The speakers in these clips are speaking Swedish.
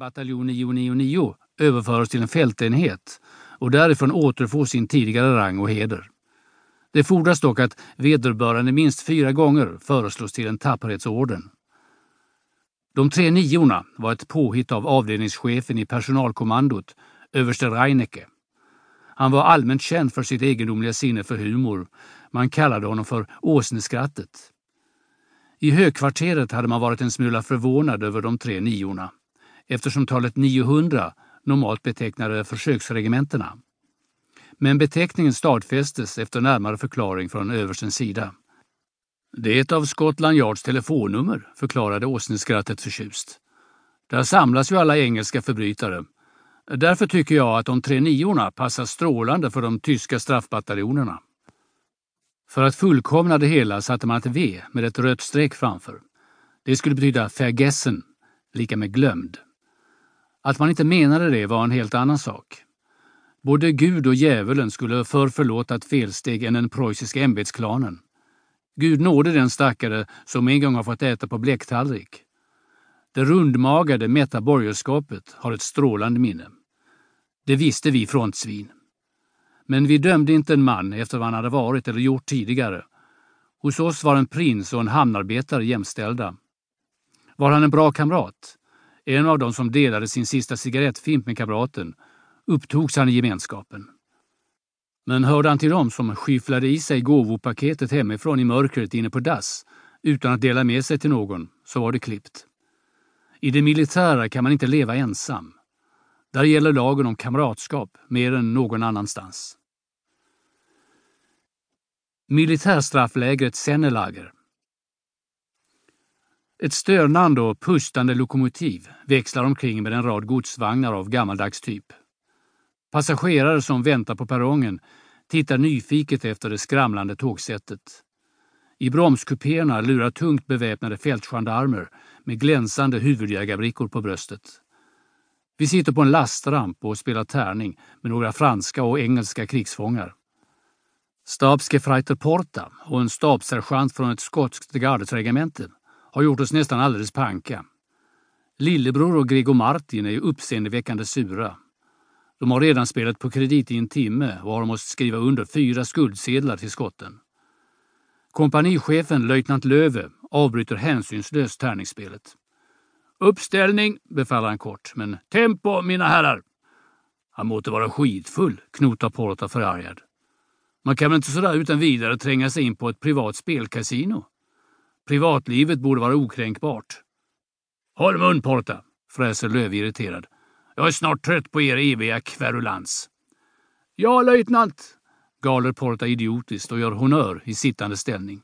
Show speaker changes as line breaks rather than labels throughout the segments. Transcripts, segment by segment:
bataljon 999 överföras till en fältenhet och därifrån återfå sin tidigare rang och heder. Det fordras dock att vederbörande minst fyra gånger föreslås till en tapperhetsorden. De tre niorna var ett påhitt av avdelningschefen i personalkommandot, överste Reinecke. Han var allmänt känd för sitt egendomliga sinne för humor. Man kallade honom för åsneskrattet. I högkvarteret hade man varit en smula förvånad över de tre niorna eftersom talet 900 normalt betecknade försöksregementena. Men beteckningen stadfästes efter närmare förklaring från överstens sida. Det är ett av Scotland Yards telefonnummer, förklarade åsneskrattet förtjust. Där samlas ju alla engelska förbrytare. Därför tycker jag att de tre niorna passar strålande för de tyska straffbataljonerna. För att fullkomna det hela satte man ett V med ett rött streck framför. Det skulle betyda vergessen, lika med glömd. Att man inte menade det var en helt annan sak. Både Gud och djävulen skulle förr förlåta ett felsteg än den preussiska ämbetsklanen. Gud nåde den stackare som en gång har fått äta på bläcktallrik. Det rundmagade, mätta borgerskapet har ett strålande minne. Det visste vi frontsvin. Men vi dömde inte en man efter vad han hade varit eller gjort tidigare. Hos oss var en prins och en hamnarbetare jämställda. Var han en bra kamrat? En av dem som delade sin sista cigarettfimp med kamraten upptogs han i gemenskapen. Men hörde han till dem som skyfflade i sig gåvopaketet hemifrån i mörkret inne på dass utan att dela med sig till någon, så var det klippt. I det militära kan man inte leva ensam. Där gäller lagen om kamratskap mer än någon annanstans. Militärstrafflägret Sennelager ett stönande och pustande lokomotiv växlar omkring med en rad godsvagnar av gammaldags typ. Passagerare som väntar på perrongen tittar nyfiket efter det skramlande tågsättet. I bromskupéerna lurar tungt beväpnade fältgendarmer med glänsande huvudjägarbrickor på bröstet. Vi sitter på en lastramp och spelar tärning med några franska och engelska krigsfångar. Stabsgefreiter Porta och en stabssergeant från ett skotskt gardesregemente har gjort oss nästan alldeles panka. Lillebror och Gregor Martin är ju uppseendeväckande sura. De har redan spelat på kredit i en timme och har måste skriva under fyra skuldsedlar till skotten. Kompanichefen, löjtnant Löve, avbryter hänsynslöst tärningsspelet. Uppställning, befaller han kort, men tempo, mina herrar! Han måtte vara skitfull, knotar Porta förargad. Man kan väl inte sådär utan vidare tränga sig in på ett privat spelkasino? Privatlivet borde vara okränkbart. Håll mun, Porta, fräser Löv irriterad. Jag är snart trött på er eviga kverulans. Ja, löjtnant, galer Porta idiotiskt och gör honör i sittande ställning.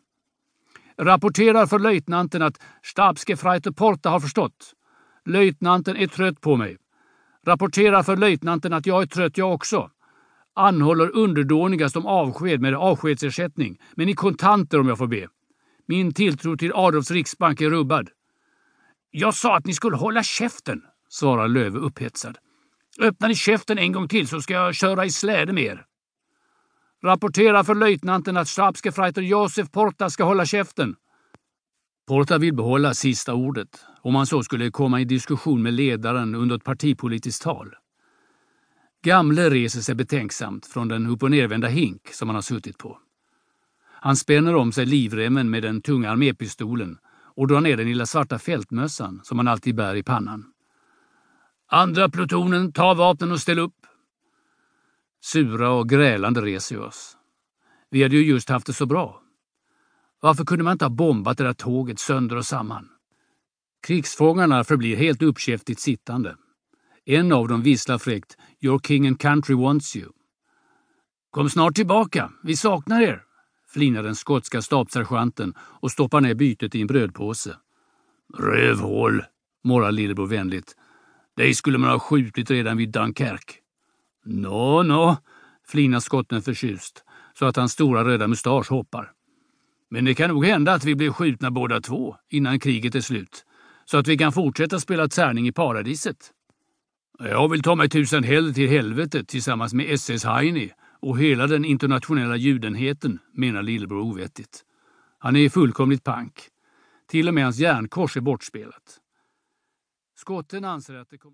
Rapporterar för löjtnanten att Stabsgefreiter Porta har förstått. Löjtnanten är trött på mig. Rapporterar för löjtnanten att jag är trött jag också. Anhåller underdånigast om avsked med avskedsersättning, men i kontanter om jag får be. Min tilltro till Adolfs riksbank är rubbad. Jag sa att ni skulle hålla käften, svarar Löve upphetsad. Öppnar ni käften en gång till så ska jag köra i släde med er. Rapportera för löjtnanten att stabsgefreiter Josef Porta ska hålla käften. Porta vill behålla sista ordet, om han så skulle komma i diskussion med ledaren under ett partipolitiskt tal. Gamle reser sig betänksamt från den upp och nervända hink som han har suttit på. Han spänner om sig livremmen med den tunga armépistolen och drar ner den lilla svarta fältmössan som han alltid bär i pannan. Andra plutonen, ta vapnen och ställ upp. Sura och grälande reser vi oss. Vi hade ju just haft det så bra. Varför kunde man inte ha bombat det där tåget sönder och samman? Krigsfångarna förblir helt uppkäftigt sittande. En av dem visslar fräckt Your king and country wants you. Kom snart tillbaka, vi saknar er, flinar den skotska stabssergeanten och stoppar ner bytet i en brödpåse. Rövhål, morrar lillebror vänligt. Dig skulle man ha skjutit redan vid Dunkerque. Nå, nå, flinar skotten förtjust så att hans stora röda mustasch hoppar. Men det kan nog hända att vi blir skjutna båda två innan kriget är slut, så att vi kan fortsätta spela tärning i paradiset. Jag vill ta mig tusen hellre till helvetet tillsammans med SS Heini och hela den internationella judenheten, menar lillebror ovettigt. Han är fullkomligt pank. Till och med hans järnkors är bortspelat. Skotten anser att det kommer...